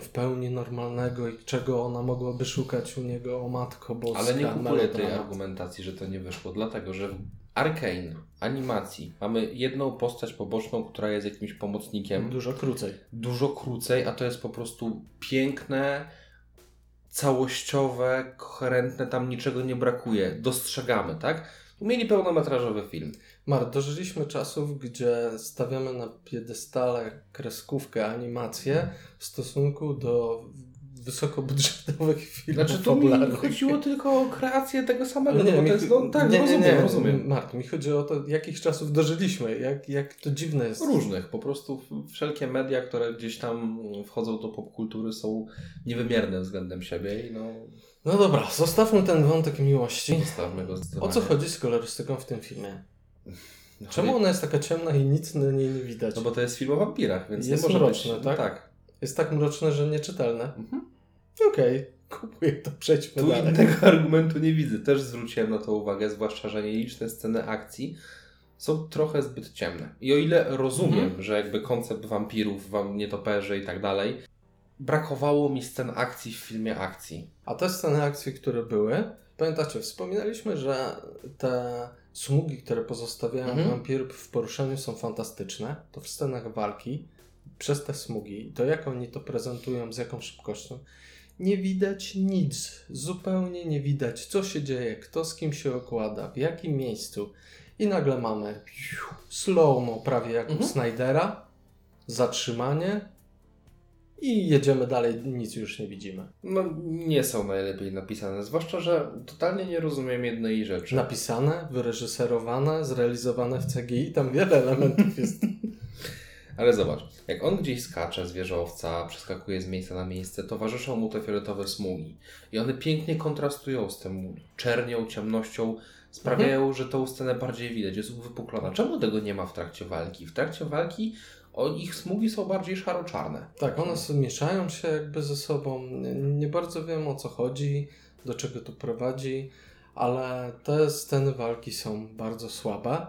w pełni normalnego i czego ona mogłaby szukać u niego, o matko boska. Ale nie kupuję tej argumentacji, że to nie wyszło, dlatego że Arkane animacji mamy jedną postać poboczną, która jest jakimś pomocnikiem. Dużo krócej. Dużo krócej, a to jest po prostu piękne, całościowe, koherentne, tam niczego nie brakuje. Dostrzegamy, tak? Mieli pełnometrażowy film. Mar, dożyliśmy czasów, gdzie stawiamy na piedestale kreskówkę, animację w stosunku do wysokobudżetowych filmów Znaczy, tu mi chodziło tylko o kreację tego samego, nie, bo mi, to jest, no tak, nie, nie, rozumiem, nie, rozumiem. Mart, mi chodzi o to, jakich czasów dożyliśmy, jak, jak to dziwne jest. Różnych, po prostu wszelkie media, które gdzieś tam wchodzą do popkultury są niewymierne względem siebie i no No dobra, zostawmy ten wątek miłości. zostawmy go O co chodzi z kolorystyką w tym filmie? No, Czemu ona jest taka ciemna i nic na niej nie widać? No bo to jest film o wampirach, więc Jest nie może mroczne, być... tak? tak. Jest tak mroczne, że nieczytelne. Mhm. Okej, kupuję to, przejdźmy Tu dalej. innego argumentu nie widzę. Też zwróciłem na to uwagę, zwłaszcza, że nieliczne sceny akcji są trochę zbyt ciemne. I o ile rozumiem, Mhm. że jakby koncept wampirów, wam nietoperzy i tak dalej, brakowało mi scen akcji w filmie akcji. A te sceny akcji, które były, pamiętacie, wspominaliśmy, że te smugi, które pozostawiają Mhm. wampirów w poruszeniu są fantastyczne. To w scenach walki, przez te smugi to jak oni to prezentują, z jaką szybkością, nie widać nic. Zupełnie nie widać, co się dzieje, kto z kim się okłada, w jakim miejscu. I nagle mamy slow-mo, prawie jak u Mhm. Snydera, zatrzymanie i jedziemy dalej, nic już nie widzimy. No, nie są najlepiej napisane, zwłaszcza, że totalnie nie rozumiem jednej rzeczy. napisane, wyreżyserowane, zrealizowane w CGI. Tam wiele elementów jest. Ale zobacz, jak on gdzieś skacze z wieżowca, przeskakuje z miejsca na miejsce, towarzyszą mu te fioletowe smugi. I one pięknie kontrastują z tym czernią, ciemnością, sprawiają, że tą scenę bardziej widać, jest uwypuklona. Czemu tego nie ma w trakcie walki? W trakcie walki o, ich smugi są bardziej szaro-czarne. Tak, one sobie mieszają się jakby ze sobą. Nie, nie bardzo wiem o co chodzi, do czego to prowadzi, ale te sceny walki są bardzo słabe.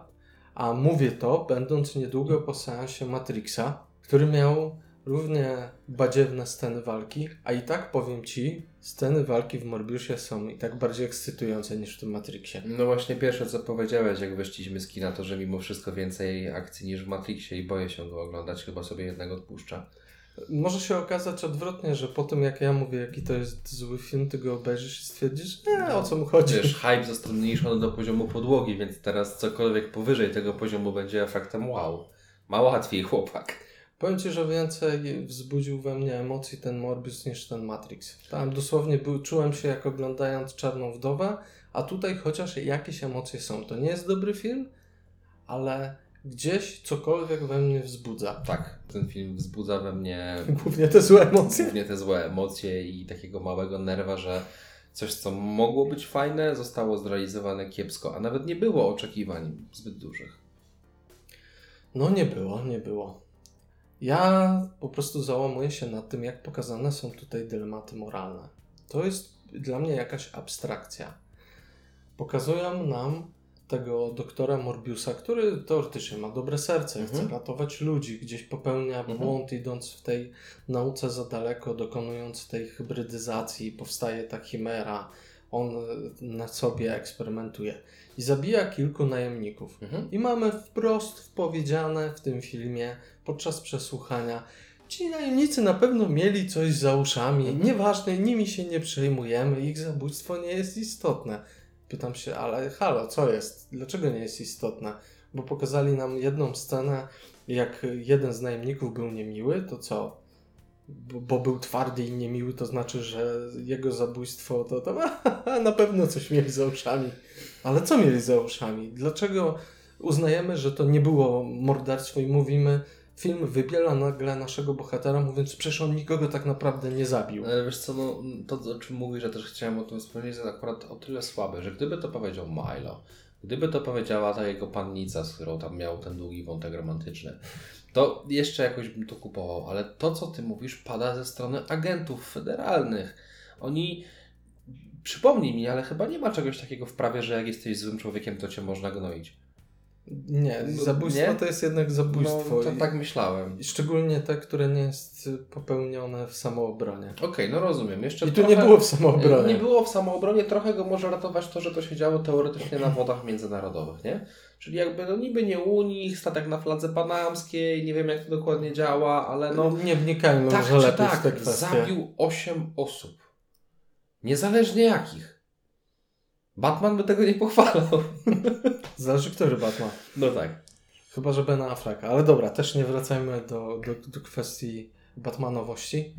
A mówię to, będąc niedługo po seansie Matrixa, który miał równie badziewne sceny walki, a i tak powiem Ci, sceny walki w Morbiusie są i tak bardziej ekscytujące niż w tym Matrixie. No właśnie pierwsze co powiedziałeś, jak wyszliśmy z kina, to że mimo wszystko więcej akcji niż w Matrixie i boję się go oglądać, chyba sobie jednego odpuszcza. Może się okazać odwrotnie, że po tym jak ja mówię, jaki to jest zły film, ty go obejrzysz i stwierdzisz, nie, o co mu chodzi. Wiesz, hype został zmniejszony do poziomu podłogi, więc teraz cokolwiek powyżej tego poziomu będzie efektem wow. Ma łatwiej chłopak. Powiem Ci, że więcej wzbudził we mnie emocji ten Morbius niż ten Matrix. Tam dosłownie był, czułem się jak oglądając Czarną Wdowę, a tutaj chociaż jakieś emocje są. To nie jest dobry film, ale gdzieś cokolwiek we mnie wzbudza. Tak, ten film wzbudza we mnie Głównie te złe emocje. głównie te złe emocje i takiego małego nerwa, że coś, co mogło być fajne, zostało zrealizowane kiepsko, a nawet nie było oczekiwań zbyt dużych. No nie było, nie było. Ja po prostu załamuję się nad tym, jak pokazane są tutaj dylematy moralne. To jest dla mnie jakaś abstrakcja. Pokazują nam tego doktora Morbiusa, który teoretycznie ma dobre serce, Mhm. chce ratować ludzi, gdzieś popełnia Mhm. błąd, idąc w tej nauce za daleko, dokonując tej hybrydyzacji, powstaje ta chimera, on e, na sobie eksperymentuje i zabija kilku najemników. Mhm. I mamy wprost powiedziane w tym filmie podczas przesłuchania, ci najemnicy na pewno mieli coś za uszami, Mhm. nieważne, nimi się nie przejmujemy, ich zabójstwo nie jest istotne. Pytam się, ale halo, co jest? Dlaczego nie jest istotne? Bo pokazali nam jedną scenę, jak jeden z najemników był niemiły, to co? Bo, bo był twardy i niemiły, to znaczy, że jego zabójstwo to tam na pewno coś mieli za uszami. Ale co mieli za uszami? Dlaczego uznajemy, że to nie było morderstwo i mówimy, film wybiela nagle naszego bohatera, mówiąc, przecież on nikogo tak naprawdę nie zabił. Wiesz co, no, to o czym mówisz, że też chciałem o tym wspomnieć, jest akurat o tyle słabe, że gdyby to powiedział Milo, gdyby to powiedziała ta jego pannica, z którą tam miał ten długi wątek romantyczny, to jeszcze jakoś bym to kupował, ale to, co ty mówisz, pada ze strony agentów federalnych. Oni, przypomnij mi, ale chyba nie ma czegoś takiego w prawie, że jak jesteś złym człowiekiem, to cię można gnoić. Nie, No, zabójstwo nie? to jest jednak zabójstwo. No, to tak myślałem. I szczególnie te, które nie jest popełnione w samoobronie. Okej, no rozumiem. Jeszcze I tu nie trochę- było w samoobronie. Nie było w samoobronie, trochę go może ratować to, że to się działo teoretycznie na wodach międzynarodowych, nie? Czyli jakby no niby nie u nich, statek na fladze panamskiej, nie wiem jak to dokładnie działa, ale no nie wnikajmy tak może lepiej w te tak, kwestie. zabił 8 osób. Niezależnie jakich. Batman by tego nie pochwalał. Zależy, który Batman. No tak. Chyba, że Ben Affleck. Ale dobra, też nie wracajmy do, do, do kwestii Batmanowości.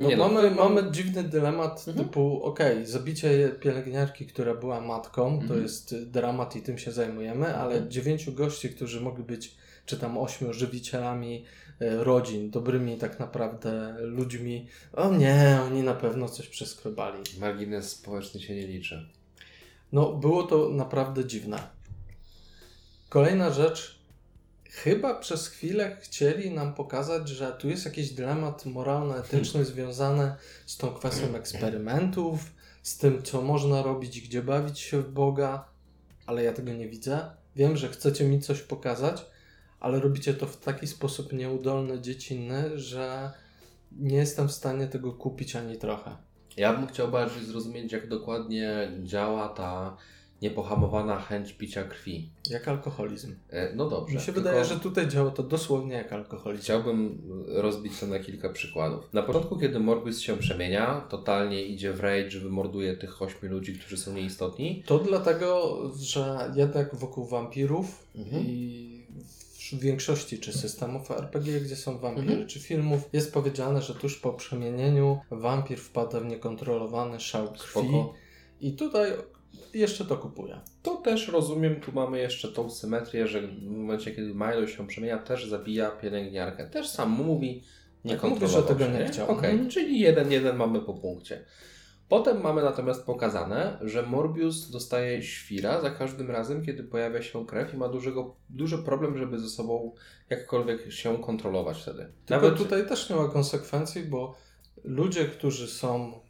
No Nie, no, mamy, mam- mamy dziwny dylemat Mhm. typu, okej, zabicie pielęgniarki, która była matką, to Mhm. jest y, dramat i tym się zajmujemy, ale Mhm. dziewięciu gości, którzy mogli być, czy tam ośmiu żywicielami y, rodzin, dobrymi tak naprawdę ludźmi, o nie, oni na pewno coś przeskrobali. Margines społeczny się nie liczy. No, było to naprawdę dziwne. Kolejna rzecz. Chyba przez chwilę chcieli nam pokazać, że tu jest jakiś dylemat moralno-etyczny związany z tą kwestią eksperymentów, z tym, co można robić, gdzie bawić się w Boga, ale ja tego nie widzę. Wiem, że chcecie mi coś pokazać, ale robicie to w taki sposób nieudolny, dziecinny, że nie jestem w stanie tego kupić ani trochę. Ja bym chciał bardziej zrozumieć, jak dokładnie działa ta niepohamowana chęć picia krwi. Jak alkoholizm. E, No dobrze. Mi się wydaje, że tutaj działa to dosłownie jak alkoholizm. Chciałbym rozbić to na kilka przykładów. Na początku, kiedy Morbius się przemienia, totalnie idzie w rage, wymorduje tych ośmiu ludzi, którzy są nieistotni. To dlatego, że jednak wokół wampirów Mhm. i w większości czy systemów RPG, gdzie są wampiry, Mhm. czy filmów, jest powiedziane, że tuż po przemienieniu wampir wpada w niekontrolowany szał krwi. Spoko. I tutaj jeszcze to kupuję. To też rozumiem, tu mamy jeszcze tą symetrię, że w momencie, kiedy Milo się przemienia, też zabija pielęgniarkę. Też sam mówi, nie Tak, mówi, że tego nie chciał. Okej, Mhm. czyli jeden, jeden mamy po punkcie. Potem mamy natomiast pokazane, że Morbius dostaje świra za każdym razem, kiedy pojawia się krew i ma dużego, duży problem, żeby ze sobą jakkolwiek się kontrolować wtedy. Tylko tutaj też nie ma konsekwencji, bo ludzie, którzy są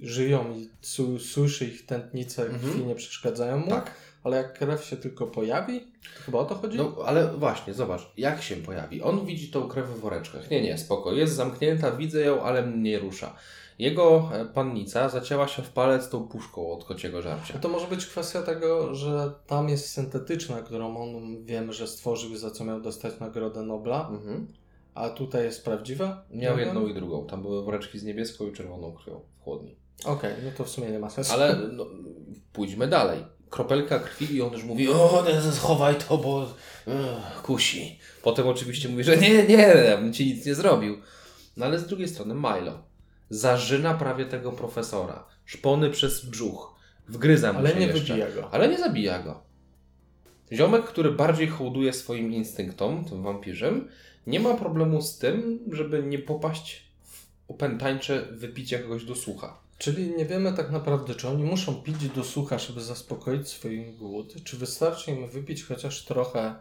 żyją i su- słyszy ich tętnice Mhm. krwi nie przeszkadzają mu, Tak. ale jak krew się tylko pojawi, to chyba o to chodzi? No, ale właśnie, zobacz, jak się pojawi. On widzi tą krew w woreczkach. Nie, nie, spoko, jest zamknięta, widzę ją, ale mnie nie rusza. Jego e, pannica zacięła się w palec tą puszką od kociego żarcia. To może być kwestia tego, że tam jest syntetyczna, którą on wiemy, że stworzył, za co miał dostać Nagrodę Nobla, Mhm. a tutaj jest prawdziwa? Miał jedną i drugą. Tam były woreczki z niebieską i czerwoną krwią w chłodni. Okej, no to w sumie nie ma sensu. Ale no, pójdźmy dalej. Kropelka krwi i on już mówi, o, schowaj to, bo ech, kusi. Potem oczywiście mówi, że nie, nie, ja bym ci nic nie zrobił. No ale z drugiej strony Milo zarzyna prawie tego profesora. Szpony przez brzuch. Wgryza mu Ale się nie jeszcze. wybija go. Ale nie zabija go. Ziomek, który bardziej hołduje swoim instynktom, tym wampirzem, nie ma problemu z tym, żeby nie popaść w opętańcze wypicie kogoś do słucha. Czyli nie wiemy tak naprawdę, czy oni muszą pić do sucha, żeby zaspokoić swój głód, czy wystarczy im wypić chociaż trochę,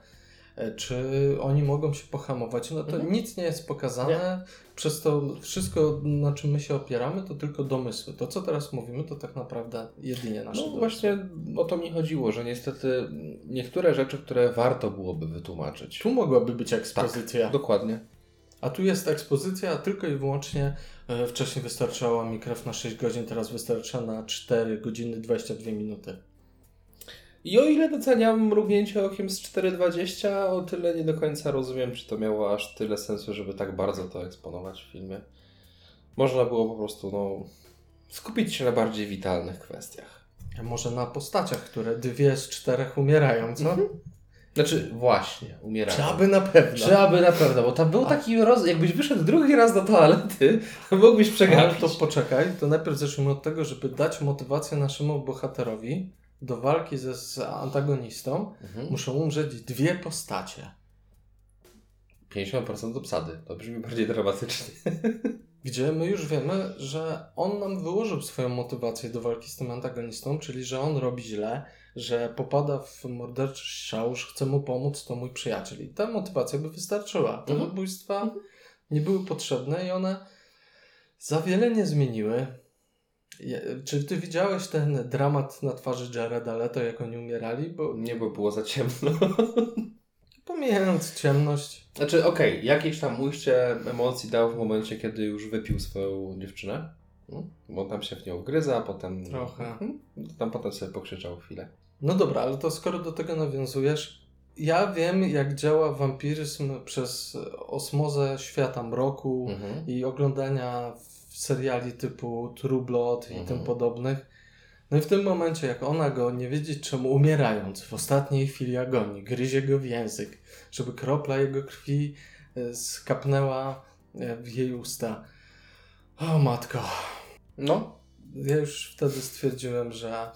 czy oni mogą się pohamować. No to Mhm. nic nie jest pokazane, przez to wszystko, na czym my się opieramy, to tylko domysły. To, co teraz mówimy, to tak naprawdę jedynie nasze No domysły. właśnie o to mi chodziło, że niestety niektóre rzeczy, które warto byłoby wytłumaczyć. Tu mogłaby być ekspozycja. Dokładnie. A tu jest ekspozycja tylko i wyłącznie. E, wcześniej wystarczała mi krew na 6 godzin, teraz wystarcza na 4 godziny 22 minuty. I o ile doceniam mrugnięcie okiem z 4.20, o tyle nie do końca rozumiem, czy to miało aż tyle sensu, żeby tak bardzo to eksponować w filmie. Można było po prostu no, skupić się na bardziej witalnych kwestiach. A może na postaciach, które dwie z czterech umierają, co? Mhm. Znaczy, właśnie, umierają. Czy aby na pewno. Czy aby na pewno, bo tam był taki roz... Jakbyś wyszedł drugi raz do toalety, to mógłbyś Ale przegapić. to poczekaj, to najpierw zacznijmy od tego, żeby dać motywację naszemu bohaterowi do walki ze z antagonistą. Mhm. Muszą umrzeć dwie postacie. 50% obsady. To brzmi bardziej dramatycznie. Gdzie my już wiemy, że on nam wyłożył swoją motywację do walki z tym antagonistą, czyli że on robi źle, że popada w morderczy szał, że chce mu pomóc, to mój przyjaciel. I ta motywacja by wystarczyła. Te Mhm. zabójstwa nie były potrzebne i one za wiele nie zmieniły. Czy ty widziałeś ten dramat na twarzy Jareda Leto, jak oni umierali? Bo Nie, bo było za ciemno. pomijając ciemność, Znaczy, okej, jakieś tam ujście emocji dał w momencie, kiedy już wypił swoją dziewczynę. Mm, Bo tam się w nią wgryza, a potem... Trochę. Mhm. Tam potem sobie pokrzyczał chwilę. No dobra, ale to skoro do tego nawiązujesz, ja wiem, jak działa wampiryzm przez osmozę świata mroku Mhm. i oglądania seriali typu True Blood i Mhm. tym podobnych. No i w tym momencie, jak ona go, nie wiedzieć czemu, umierając w ostatniej chwili agonii, gryzie go w język, żeby kropla jego krwi e, skapnęła e, w jej usta. O matko. No, Ja już wtedy stwierdziłem, że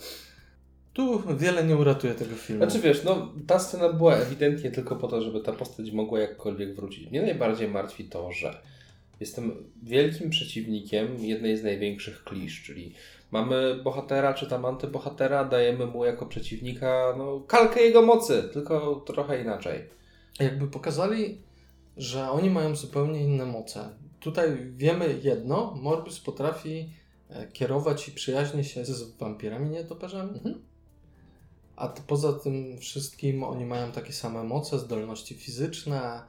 tu wiele nie uratuje tego filmu. Znaczy wiesz, no ta scena była ewidentnie tylko po to, żeby ta postać mogła jakkolwiek wrócić. Mnie najbardziej martwi to, że jestem wielkim przeciwnikiem jednej z największych klisz, czyli mamy bohatera czy tam antybohatera, dajemy mu jako przeciwnika no, kalkę jego mocy, tylko trochę inaczej. Jakby pokazali, że oni mają zupełnie inne moce. Tutaj wiemy jedno, Morbius potrafi e, kierować i przyjaźnie się z wampirami nietoperzami. Mhm. A poza tym wszystkim oni mają takie same moce, zdolności fizyczne,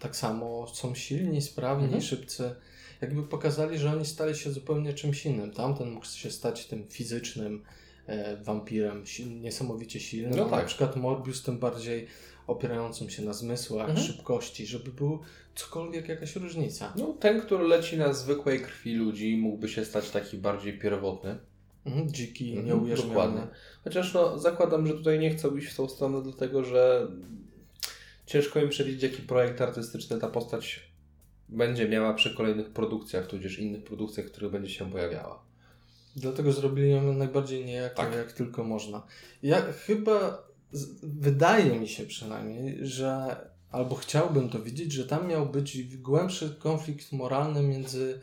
tak samo są silni, sprawni, Mhm. szybcy. Jakby pokazali, że oni stali się zupełnie czymś innym. Tamten mógł się stać tym fizycznym e, wampirem, si- niesamowicie silnym. No tak. Na przykład Morbius tym bardziej opierającym się na zmysłach, Mhm. szybkości, żeby był cokolwiek jakaś różnica. No, ten, który leci na zwykłej krwi ludzi, mógłby się stać taki bardziej pierwotny. Mhm, dziki, Mhm, nieujarzmiony. Dokładnie. Chociaż no, zakładam, że tutaj nie chcą iść w tą stronę, dlatego że ciężko im przewidzieć, jaki projekt artystyczny ta postać będzie miała przy kolejnych produkcjach, tudzież innych produkcjach, w których będzie się pojawiała. Dlatego zrobili ją najbardziej niejaką, Tak. jak tylko można. Ja chyba, wydaje mi się przynajmniej, że albo chciałbym to widzieć, że tam miał być głębszy konflikt moralny między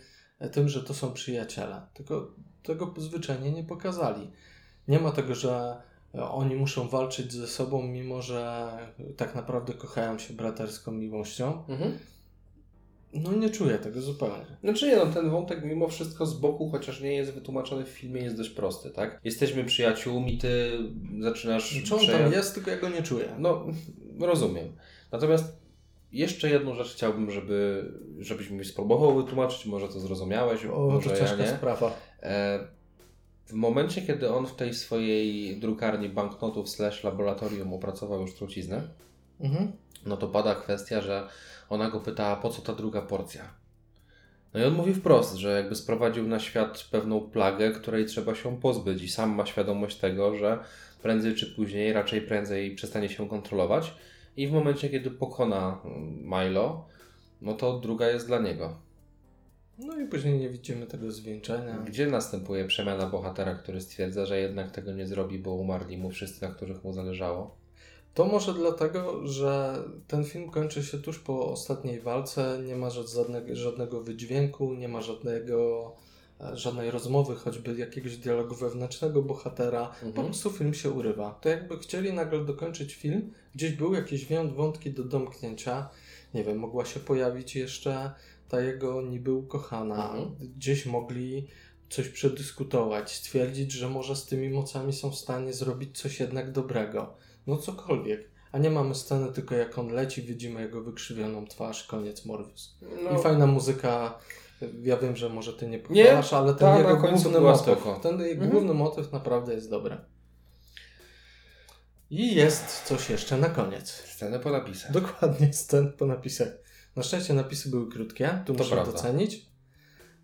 tym, że to są przyjaciele. Tylko tego zwyczajnie nie pokazali. Nie ma tego, że oni muszą walczyć ze sobą, mimo że tak naprawdę kochają się braterską miłością. No nie czuję tego zupełnie. Znaczy nie, no, ten wątek mimo wszystko z boku, chociaż nie jest wytłumaczony w filmie, jest dość prosty, tak? Jesteśmy przyjaciółmi, ty zaczynasz... Czy on przeja- tam jest, tylko ja go nie czuję. No, rozumiem. Natomiast jeszcze jedną rzecz chciałbym, żeby, żebyś mi spróbował wytłumaczyć, może to zrozumiałeś, O, może to ja ciężka nie. sprawa. E, w momencie, kiedy on w tej swojej drukarni banknotów slash laboratorium opracował już truciznę, Mhm. no to pada kwestia, że ona go pyta, po co ta druga porcja? No i on mówi wprost, że jakby sprowadził na świat pewną plagę, której trzeba się pozbyć i sam ma świadomość tego, że prędzej czy później, raczej prędzej przestanie się kontrolować i w momencie, kiedy pokona mm, Milo, no to druga jest dla niego. No i później nie widzimy tego zwieńczenia. Gdzie następuje przemiana bohatera, który stwierdza, że jednak tego nie zrobi, bo umarli mu wszyscy, na których mu zależało? To może dlatego, że ten film kończy się tuż po ostatniej walce, nie ma ża- żadnego, żadnego wydźwięku, nie ma żadnego, e, żadnej rozmowy, choćby jakiegoś dialogu wewnętrznego bohatera. Po Mhm. prostu film się urywa. To jakby chcieli nagle dokończyć film, gdzieś był jakieś wią- wątki do domknięcia, nie wiem, mogła się pojawić jeszcze ta jego niby ukochana, Mhm. gdzieś mogli coś przedyskutować, stwierdzić, że może z tymi mocami są w stanie zrobić coś jednak dobrego. No cokolwiek. A nie mamy sceny tylko jak on leci, widzimy jego wykrzywioną twarz, koniec Morbius. No, I fajna muzyka. Ja wiem, że może ty nie pochwalasz, ale ten jego główny motyw, spoko. ten Mhm. główny motyw naprawdę jest dobry. I jest coś jeszcze na koniec. Scenę po napisach. Dokładnie scen po napisach. Na szczęście napisy były krótkie, tu To muszę prawda. docenić.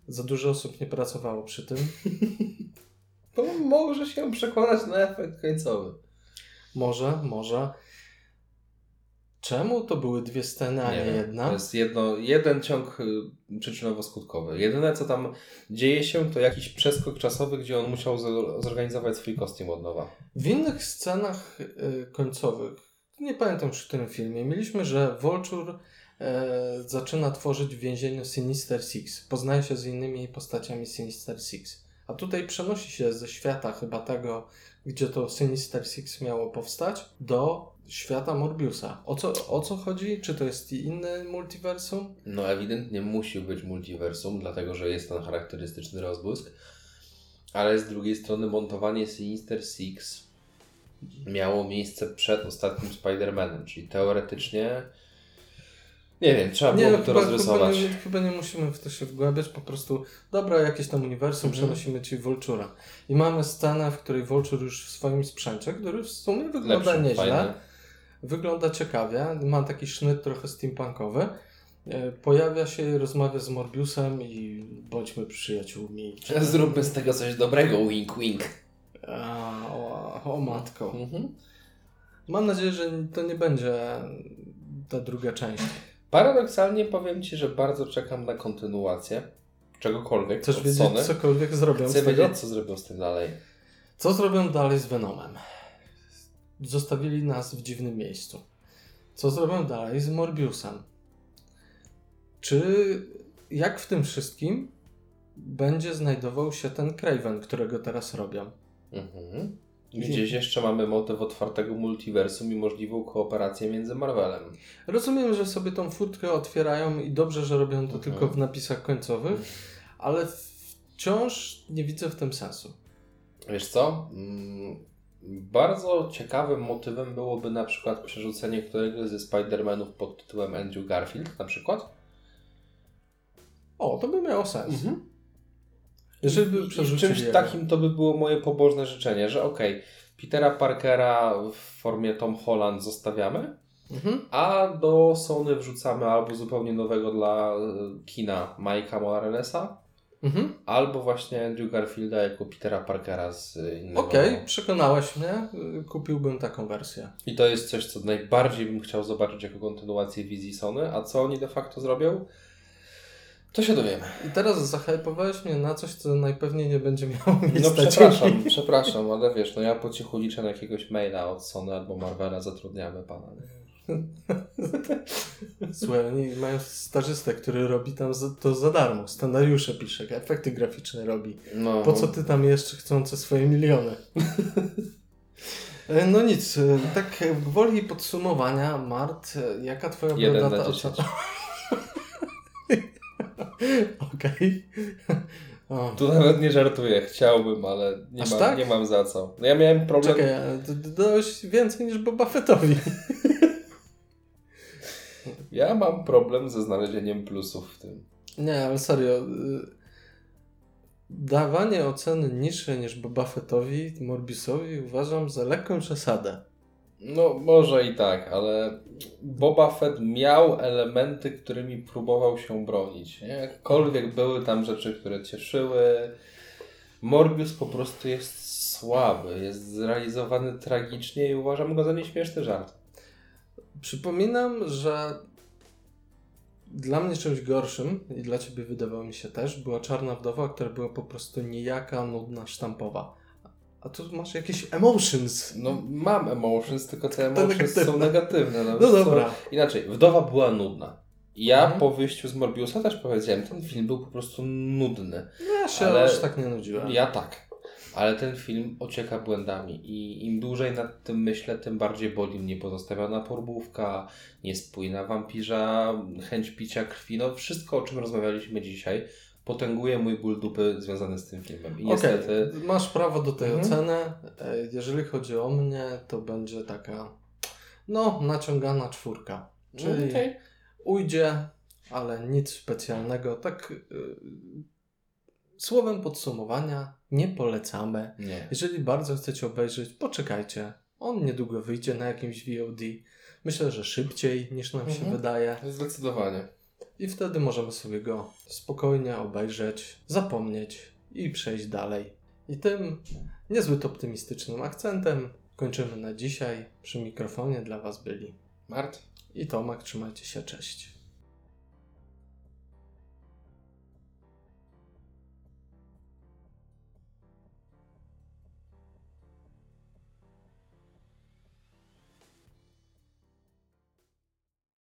Za dużo osób nie pracowało przy tym. To może się przekonać na efekt końcowy. Może, może. Czemu to były dwie sceny, a nie, wiem. jedna? To jest jedno, jeden ciąg y, przyczynowo-skutkowy. Jedyne, co tam dzieje się, to jakiś przeskok czasowy, gdzie on musiał zo- zorganizować swój kostium od nowa. W innych scenach y, końcowych, nie pamiętam już w którym filmie, mieliśmy, że Vulture e, zaczyna tworzyć w więzieniu Sinister Six. Poznaje się z innymi postaciami Sinister Six. A tutaj przenosi się ze świata chyba tego, gdzie to Sinister Six miało powstać, do świata Morbiusa. O co, o co chodzi? Czy to jest inny multiversum? No ewidentnie musi być multiversum, dlatego że jest ten charakterystyczny rozbłysk. Ale z drugiej strony montowanie Sinister Six miało miejsce przed ostatnim Spider-Manem, czyli teoretycznie nie wiem, trzeba było no to chyba, chyba, rozrysować. nie, chyba nie musimy w to się wgłębiać, po prostu dobra, jakieś tam uniwersum, Mhm. przenosimy ci Vultura. I mamy scenę, w której Vulture już w swoim sprzęcie, który w sumie wygląda Lepszy, nieźle, fajny. wygląda ciekawie, ma taki sznyt trochę steampunkowy, e, pojawia się i rozmawia z Morbiusem i bądźmy przyjaciółmi. Zróbmy z tego coś dobrego, wink wink. A, o, o matko. Mhm. Mam nadzieję, że to nie będzie ta druga część. Paradoksalnie powiem Ci, że bardzo czekam na kontynuację czegokolwiek Chcesz wiedzieć, Sony. cokolwiek zrobią Chcę z tego? wiedzieć, co zrobią z tym dalej. Co zrobią dalej z Venomem? Zostawili nas w dziwnym miejscu. Co zrobią dalej z Morbiusem? Czy jak w tym wszystkim będzie znajdował się ten Craven, którego teraz robią? Mhm. Gdzieś jeszcze mamy motyw otwartego multiversum i możliwą kooperację między Marvelem. Rozumiem, że sobie tą furtkę otwierają i dobrze, że robią to Mhm. tylko w napisach końcowych, ale wciąż nie widzę w tym sensu. Wiesz co? Mm, Bardzo ciekawym motywem byłoby na przykład przerzucenie któregoś ze Spider-Manów pod tytułem Andrew Garfield na przykład. O, to by miało sens. Jeżeli by I- I w przerzucili czymś takim to by było moje pobożne życzenie, że okej, Petera Parkera w formie Tom Holland zostawiamy, Mhm. a do Sony wrzucamy albo zupełnie nowego dla e, kina Mike'a Moralesa, Mhm. albo właśnie Andrew Garfielda jako Petera Parkera z innego. Okej, przekonałeś mnie. Y, Kupiłbym taką wersję. I to jest coś, co najbardziej bym chciał zobaczyć jako kontynuację wizji Sony, a co oni de facto zrobią, to się dowiemy. I teraz zahypowałeś mnie na coś, co najpewniej nie będzie miało miejsca. No przepraszam, przepraszam, ale wiesz, no ja po cichu liczę na jakiegoś maila od Sony albo Marvela, zatrudniamy pana. Słuchaj, oni mają stażystę, który robi tam za, to za darmo. Scenariusze pisze, efekty graficzne robi. No, Po co ty tam jeszcze chcące swoje miliony? E, No nic, e, tak gwoli podsumowania, Mart, e, jaka twoja Jeden brodata ocena? Okej. O, Tu nawet nie żartuję, chciałbym, ale nie, Aż mam, tak? nie mam za co. No ja miałem problem. Czekaj, dałeś więcej niż Boba Fettowi. Ja mam problem ze znalezieniem plusów w tym. Nie, ale serio. y, Dawanie oceny niższej niż Boba Fettowi, Morbiusowi uważam za lekką przesadę. No, może i tak, ale Boba Fett miał elementy, którymi próbował się bronić. nie? Jakkolwiek były tam rzeczy, które cieszyły. Morbius po prostu jest słaby, jest zrealizowany tragicznie i uważam go za nieśmieszny żart. Przypominam, że Dla mnie czymś gorszym, i dla ciebie wydawało mi się też, była Czarna Wdowa, która była po prostu nijaka, nudna, sztampowa. A tu masz jakieś emotions. No mam emotions, tylko te emotions negatywne. są negatywne. No, No wiesz co? dobra. Inaczej, Wdowa była nudna. Ja Mhm. po wyjściu z Morbiusa też powiedziałem, ten film był po prostu nudny. No ja się Ale- aż tak nie nudziłem. Ja tak. Ale ten film ocieka błędami i im dłużej nad tym myślę, tym bardziej boli mnie pozostawiona porbówka, niespójna wampirza, chęć picia krwi, no wszystko o czym rozmawialiśmy dzisiaj potęguje mój ból dupy związany z tym filmem. I niestety... masz prawo do tej Mhm. oceny. E, Jeżeli chodzi o mnie, to będzie taka, no, naciągana czwórka. Czyli Okej. ujdzie, ale nic specjalnego. Tak, y, słowem podsumowania, nie polecamy. Nie. Jeżeli bardzo chcecie obejrzeć, poczekajcie. On niedługo wyjdzie na jakimś VOD. Myślę, że szybciej niż nam się Mhm. wydaje. Zdecydowanie. I wtedy możemy sobie go spokojnie obejrzeć, zapomnieć i przejść dalej. I tym niezbyt optymistycznym akcentem kończymy na dzisiaj. Przy mikrofonie dla Was byli Mart? i Tomek. Trzymajcie się, cześć.